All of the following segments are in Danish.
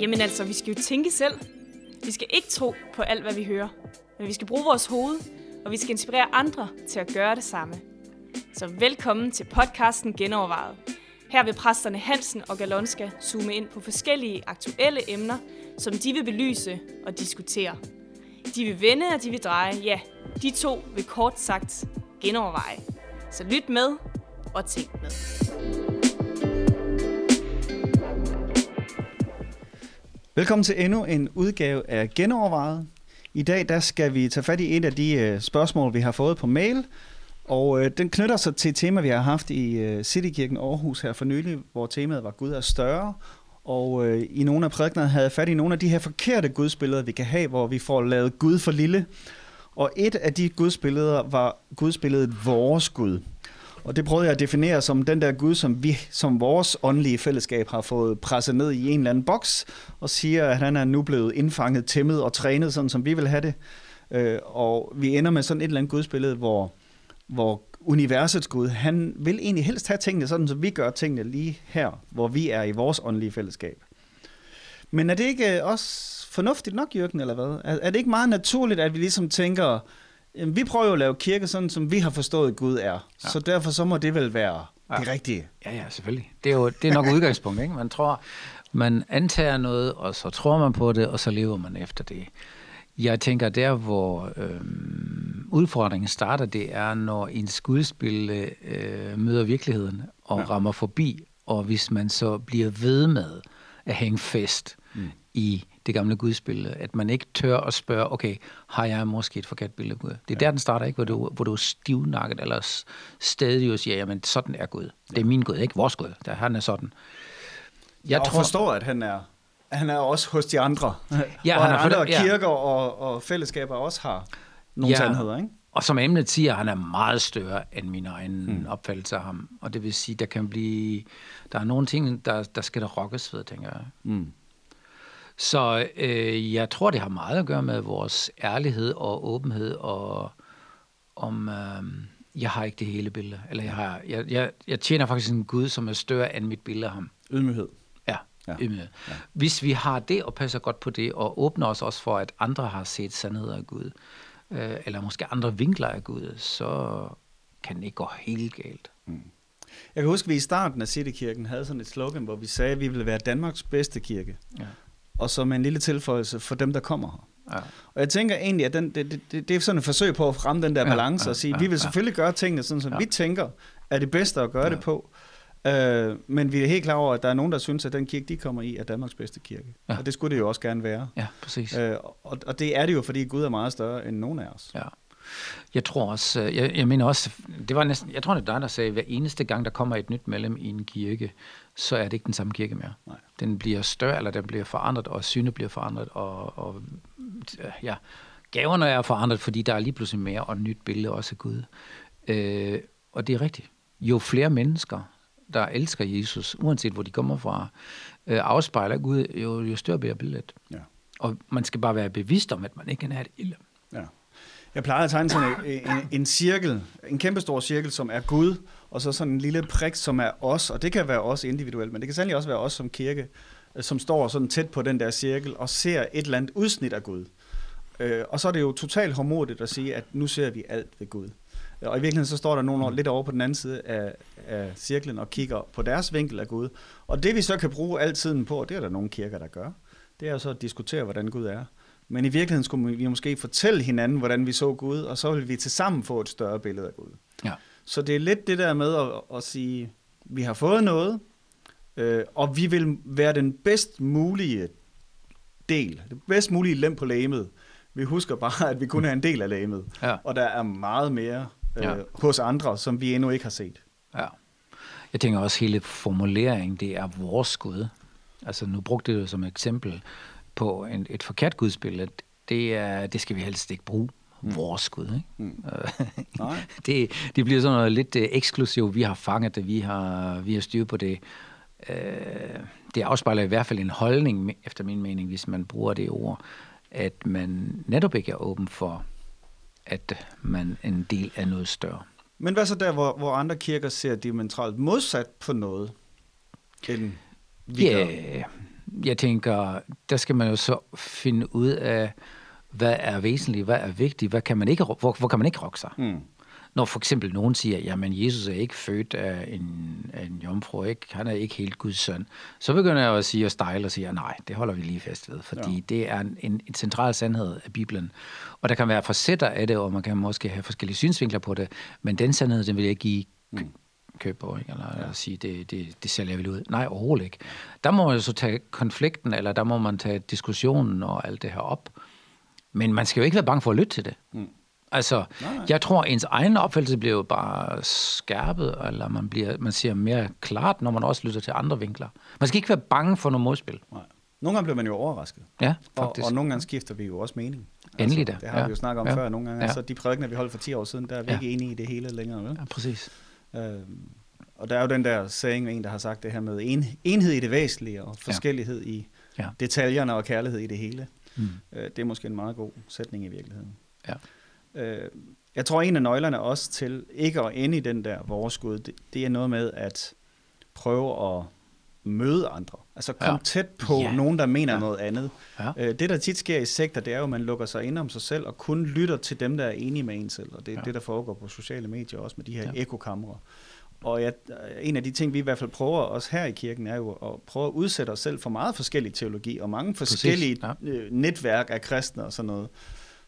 Jamen altså, vi skal jo tænke selv. Vi skal ikke tro på alt, hvad vi hører. Men vi skal bruge vores hoved, og vi skal inspirere andre til at gøre det samme. Så velkommen til podcasten Genovervejet. Her vil præsterne Hansen og Galonska zoome ind på forskellige aktuelle emner, som de vil belyse og diskutere. De vil vende, og de vil dreje. Ja, de to vil kort sagt genoverveje. Så lyt med og tænk med. Velkommen til endnu en udgave af Genovervejet. I dag der skal vi tage fat i et af de øh, spørgsmål, vi har fået på mail. Og øh, den knytter sig til et tema, vi har haft i øh, Citykirken Aarhus her for nylig, hvor temaet var Gud er større. Og øh, i nogle af prædiknerne havde fat i nogle af de her forkerte gudsbilleder, vi kan have, hvor vi får lavet Gud for lille. Og et af de gudsbilleder var gudsbilledet vores Gud. Og det prøvede jeg at definere som den der Gud, som vi som vores åndelige fællesskab har fået presset ned i en eller anden boks, og siger, at han er nu blevet indfanget, tæmmet og trænet, sådan som vi vil have det. Øh, og vi ender med sådan et eller andet gudsbillede, hvor, hvor universets Gud, han vil egentlig helst have tingene sådan, som vi gør tingene lige her, hvor vi er i vores åndelige fællesskab. Men er det ikke også fornuftigt nok, Jørgen, eller hvad? Er, er det ikke meget naturligt, at vi ligesom tænker, Jamen, vi prøver jo at lave kirke sådan, som vi har forstået, Gud er. Ja. Så derfor så må det vel være ja. det rigtige. Ja, ja, selvfølgelig. Det er jo det er nok udgangspunkt, ikke? Man tror, man antager noget, og så tror man på det, og så lever man efter det. Jeg tænker, der hvor øhm, udfordringen starter, det er, når en skuespil øh, møder virkeligheden og ja. rammer forbi, og hvis man så bliver ved med at hænge fast mm. i det gamle gudsbillede. At man ikke tør at spørge, okay, har jeg måske et forkert billede af Gud? Det er ja. der, den starter, ikke? Hvor du, hvor du er stivnakket, eller stadig og siger, jamen sådan er Gud. Det er min Gud, ikke vores Gud. Der, han er sådan. Jeg og tror, forstår, at han er, han er også hos de andre. Ja, og han er andre ja. kirker og, og fællesskaber også har nogle ja. sandheder, ikke? Og som emnet siger, han er meget større end min egen mm. opfattelse af ham. Og det vil sige, der kan blive... Der er nogle ting, der, der skal der rokkes ved, tænker jeg. Mm. Så øh, jeg tror, det har meget at gøre med vores ærlighed og åbenhed, og om øh, jeg har ikke det hele billede. Eller jeg, har, jeg, jeg, jeg tjener faktisk en Gud, som er større end mit billede af ham. Ydmyghed. Ja, ja. ydmyghed. Ja. Hvis vi har det og passer godt på det, og åbner os også for, at andre har set sandheder af Gud, øh, eller måske andre vinkler af Gud, så kan det ikke gå helt galt. Mm. Jeg kan huske, at vi i starten af Citykirken havde sådan et slogan, hvor vi sagde, at vi ville være Danmarks bedste kirke. Ja og så med en lille tilføjelse for dem, der kommer her. Ja. Og jeg tænker egentlig, at den, det, det, det er sådan et forsøg på at ramme den der balance ja, ja, og sige, ja, vi vil selvfølgelig ja. gøre tingene sådan, som ja. vi tænker er det bedste at gøre ja. det på. Uh, men vi er helt klar over, at der er nogen, der synes, at den kirke, de kommer i, er Danmarks bedste kirke. Ja. Og det skulle det jo også gerne være. Ja, præcis. Uh, og, og det er det jo, fordi Gud er meget større end nogen af os. Ja. Jeg tror også, øh, jeg, jeg mener også, det var næsten, jeg tror det er dig, der sagde, at hver eneste gang, der kommer et nyt medlem i en kirke, så er det ikke den samme kirke mere. Nej. Den bliver større, eller den bliver forandret, og synet bliver forandret, og, og ja, gaverne er forandret, fordi der er lige pludselig mere og nyt billede også af Gud. Øh, og det er rigtigt. Jo flere mennesker, der elsker Jesus, uanset hvor de kommer fra, øh, afspejler Gud, jo, jo større bliver billedet. Ja. Og man skal bare være bevidst om, at man ikke have det ille. Ja. Jeg plejer at tegne sådan en, en, en cirkel, en kæmpestor cirkel, som er Gud, og så sådan en lille prik, som er os, og det kan være os individuelt, men det kan sandelig også være os som kirke, øh, som står sådan tæt på den der cirkel og ser et eller andet udsnit af Gud. Øh, og så er det jo totalt hormodigt at sige, at nu ser vi alt ved Gud. Og i virkeligheden så står der nogen lidt over på den anden side af, af cirklen og kigger på deres vinkel af Gud. Og det vi så kan bruge al tiden på, det er der nogle kirker, der gør, det er jo så at diskutere, hvordan Gud er. Men i virkeligheden skulle vi måske fortælle hinanden, hvordan vi så Gud, og så vil vi til sammen få et større billede af Gud. Ja. Så det er lidt det der med at, at sige, vi har fået noget, øh, og vi vil være den bedst mulige del, det bedst mulige lem på lægemet. Vi husker bare, at vi kun er en del af lægemet, ja. og der er meget mere øh, ja. hos andre, som vi endnu ikke har set. Ja. Jeg tænker også, hele formuleringen, det er vores Gud. Altså nu brugte det som eksempel på en, et forkert gudsbillede, det, er, det skal vi helst ikke bruge. Mm. Vores Gud, ikke? Mm. Nej. det, det bliver sådan noget lidt uh, eksklusivt. Vi har fanget det, vi har, vi har styr på det. Uh, det afspejler i hvert fald en holdning, efter min mening, hvis man bruger det ord, at man netop ikke er åben for, at man er en del af noget større. Men hvad så der, hvor, hvor andre kirker ser diametralt modsat på noget, end vi Ja, gør? Jeg tænker, der skal man jo så finde ud af, hvad er væsentligt, hvad er vigtigt, hvad kan man ikke, hvor, hvor kan man ikke rokke sig. Mm. Når for eksempel nogen siger, jamen Jesus er ikke født af en, af en jomfru, ikke? han er ikke helt Guds søn, så begynder jeg at sige og stejle og sige, nej, det holder vi lige fast ved, fordi ja. det er en, en, en central sandhed af Bibelen. Og der kan være facetter af det, og man kan måske have forskellige synsvinkler på det, men den sandhed, den vil jeg give mm. Køb på, ikke? eller ja. sige, det, det, det sælger vel ud. Nej, overhovedet ikke. Der må man jo så tage konflikten, eller der må man tage diskussionen og alt det her op. Men man skal jo ikke være bange for at lytte til det. Mm. Altså, Nej, nej. jeg tror, ens egen opfattelse bliver jo bare skærpet, eller man, bliver, man ser mere klart, når man også lytter til andre vinkler. Man skal ikke være bange for noget modspil. Nej. Nogle gange bliver man jo overrasket. Ja, Og, faktisk. og nogle gange skifter vi jo også mening. Endelig da, Det har ja. vi jo snakket om Ja. før. Nogle gange, Ja. altså de prædikener, vi holdt for 10 år siden, der er vi Ja. ikke enige i det hele længere. Vel? Ja, præcis. Øhm, og der er jo den der saying, en der har sagt det her med en, enhed i det væsentlige og forskellighed i Ja. detaljerne og kærlighed i det hele. Mm. Øh, det er måske en meget god sætning i virkeligheden. Ja. Øh, jeg tror, en af nøglerne også til ikke at ende i den der vores Gud, det, det er noget med at prøve at møde andre. Altså komme Ja. tæt på Ja. nogen, der mener Ja. noget andet. Ja. Øh, det, der tit sker i sekter, det er jo, at man lukker sig ind om sig selv og kun lytter til dem, der er enige med en selv. Og det er Ja. det, der foregår på sociale medier også med de her Ja. ekokamre. Og jeg, en af de ting, vi i hvert fald prøver også her i kirken, er jo at prøve at udsætte os selv for meget forskellig teologi og mange forskellige ja. øh, netværk af kristne og sådan noget.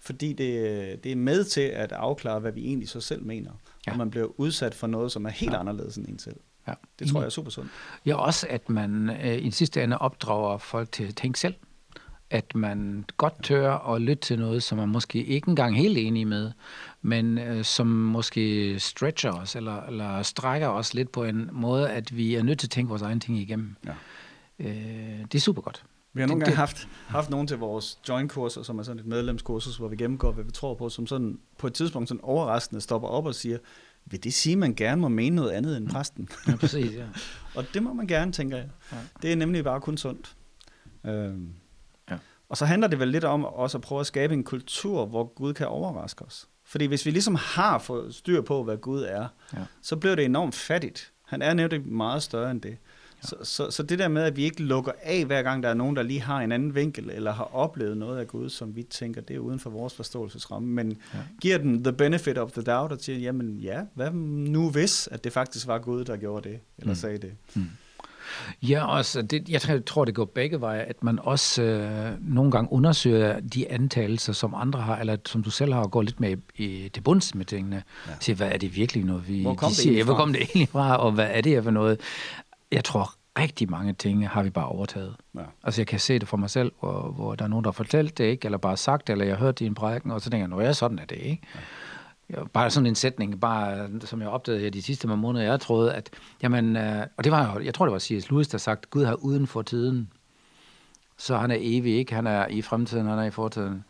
Fordi det, det er med til at afklare, hvad vi egentlig så selv mener. Ja. Og man bliver udsat for noget, som er helt ja. anderledes end en selv. Ja. Det tror jeg er super sundt. Ja, også at man øh, i sidste ende opdrager folk til at tænke selv. At man godt tør at lytte til noget, som man måske ikke engang helt enig med, men øh, som måske stretcher os, eller, eller strækker os lidt på en måde, at vi er nødt til at tænke vores egne ting igennem. Ja. Øh, det er super godt. Vi har nogle Det- gange haft, haft nogen til vores join-kurser, som er sådan et medlemskursus, hvor vi gennemgår, hvad vi tror på, som sådan på et tidspunkt sådan overraskende stopper op og siger, vil det sige, at man gerne må mene noget andet end præsten? Ja, præcis, ja. og det må man gerne, tænker jeg. Ja. Det er nemlig bare kun sundt. Øhm. Ja. Og så handler det vel lidt om også at prøve at skabe en kultur, hvor Gud kan overraske os. Fordi hvis vi ligesom har fået styr på, hvad Gud er, Ja. så bliver det enormt fattigt. Han er nemlig meget større end det. Så, så, så det der med, at vi ikke lukker af, hver gang der er nogen, der lige har en anden vinkel, eller har oplevet noget af Gud, som vi tænker, det er uden for vores forståelsesramme, men Ja. giver den the benefit of the doubt, og siger, jamen ja, hvad nu hvis, at det faktisk var Gud, der gjorde det, eller Mm. mm. sagde det. Ja, også, det, jeg tror- det går begge veje, at man også øh, nogle gange undersøger de antagelser, som andre har, eller som du selv har, og går lidt med i, til bunds med tingene. Ja. Siger, hvad er det virkelig, når vi Hvor kom de det siger, egentlig hvor fra?" kom det egentlig fra, og hvad er det her for noget? Jeg tror, rigtig mange ting har vi bare overtaget. Ja. Altså, jeg kan se det for mig selv, hvor, hvor der er nogen, der har fortalt det, ikke? eller bare sagt det, eller jeg har hørt det i en prædiken, og så tænker jeg, nå ja, sådan er det, ikke? Ja, bare sådan en sætning, bare, som jeg opdagede her de sidste par måneder, jeg troede, at, jamen, øh, og det var jeg tror, det var C.S. Lewis, der sagt, Gud har uden for tiden, så han er evig, ikke? Han er i fremtiden, han er i fortiden.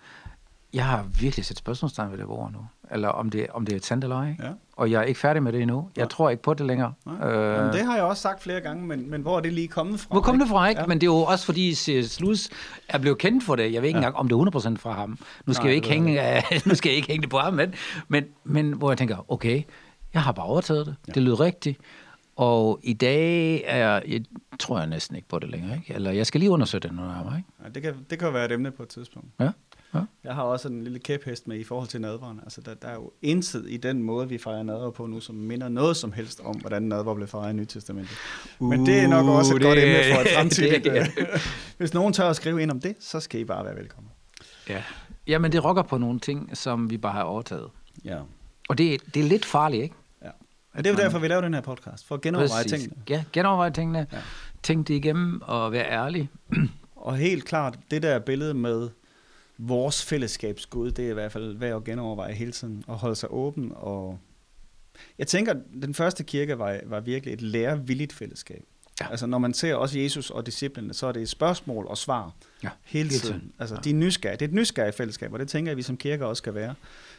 Jeg har virkelig sat spørgsmålstegn ved det ord nu, eller om det, om det er et sandt eller ej. Ja. Og jeg er ikke færdig med det endnu. Jeg Nej. tror ikke på det længere. Nej. Øh, Jamen, det har jeg også sagt flere gange, men, men hvor er det lige kommet fra? Hvor kom det fra, ikke? Ja. Ja. Men det er jo også fordi C.S. Lewis er blevet kendt for det. Jeg ved ikke Ja. engang, om det er 100% fra ham. Nu skal, Nej, jeg ikke hænge, nu skal jeg ikke hænge det på ham, men, men, men hvor jeg tænker, okay, jeg har bare overtaget det. Ja. Det lyder rigtigt. Og i dag er jeg, tror jeg næsten ikke på det længere. Ikke? Eller jeg skal lige undersøge det noget nærmere. Ikke? Ja, det, kan, det kan være et emne på et tidspunkt. Ja. Ja. Jeg har også en lille kæphest med i forhold til nadveren. Altså, der, der er jo intet i den måde, vi fejrer nadver på nu, som minder noget som helst om, hvordan nadver blev fejret i Nyt Testamentet. Men det er nok også et Uh, godt det- emne for et fremtidigt... det- øh, Hvis nogen tør at skrive ind om det, så skal I bare være velkommen. Ja. Jamen, det rokker på nogle ting, som vi bare har overtaget. Ja. Og det, det er lidt farligt, ikke? ja. Og det er jo derfor, vi laver den her podcast, for at genoverveje Præcis. tingene. Ja, genoverveje tingene. Ja. Ja. Tænk det igennem og være ærlig. Og helt klart, det der billede med vores fællesskabsgud, det er i hvert fald værd at genoverveje hele tiden, og holde sig åben. Og jeg tænker, den første kirke var, var virkelig et lærevilligt fællesskab. Ja. Altså når man ser også Jesus og disciplene, så er det spørgsmål og svar Ja, hele tiden. tiden. Altså Ja. de er nysgerrige. Det er et nysgerrigt fællesskab, og det tænker jeg, vi som kirke også skal være,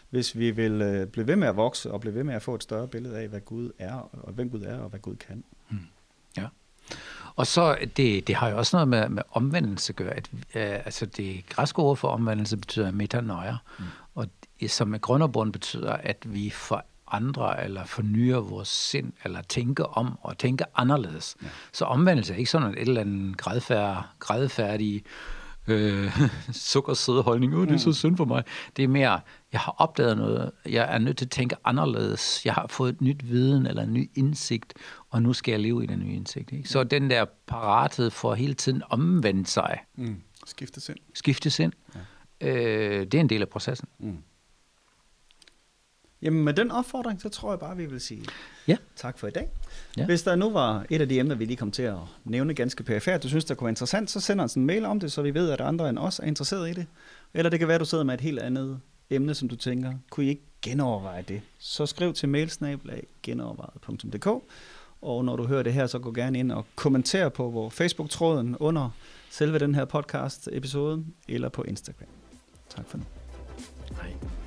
hvis vi vil øh, blive ved med at vokse og blive ved med at få et større billede af, hvad Gud er, og hvem Gud er, og hvad Gud kan. Og så, det, det har jo også noget med, med omvendelse at gøre. At, øh, altså det græske ord for omvendelse betyder metanoia, mm. og som med grund og bund betyder, at vi andre, eller fornyer vores sind, eller tænke om og tænke anderledes. Ja. Så omvendelse er ikke sådan et eller andet grædfærdig, grædfærdig øh, sukkersøde holdning, oh, det er så mm. synd for mig. Det er mere, jeg har opdaget noget, jeg er nødt til at tænke anderledes, jeg har fået et nyt viden eller en ny indsigt, og nu skal jeg leve i den nye indsigt. Ikke? Så den der parathed for hele tiden omvendt sig. Mm. Skifte sind. Skifte sind. Ja. Øh, det er en del af processen. Mm. Jamen med den opfordring, så tror jeg bare, vi vil sige ja. tak for i dag. Ja. Hvis der nu var et af de emner, vi lige kom til at nævne ganske perifært, du synes, der kunne være interessant, så send os en mail om det, så vi ved, at andre end os er interesseret i det. Eller det kan være, at du sidder med et helt andet emne, som du tænker, kunne I ikke genoverveje det? Så skriv til mailsnablag.genovervejet.dk og når du hører det her, så gå gerne ind og kommenter på vores Facebook-tråden under selve den her podcast-episode, eller på Instagram. Tak for nu. Hej.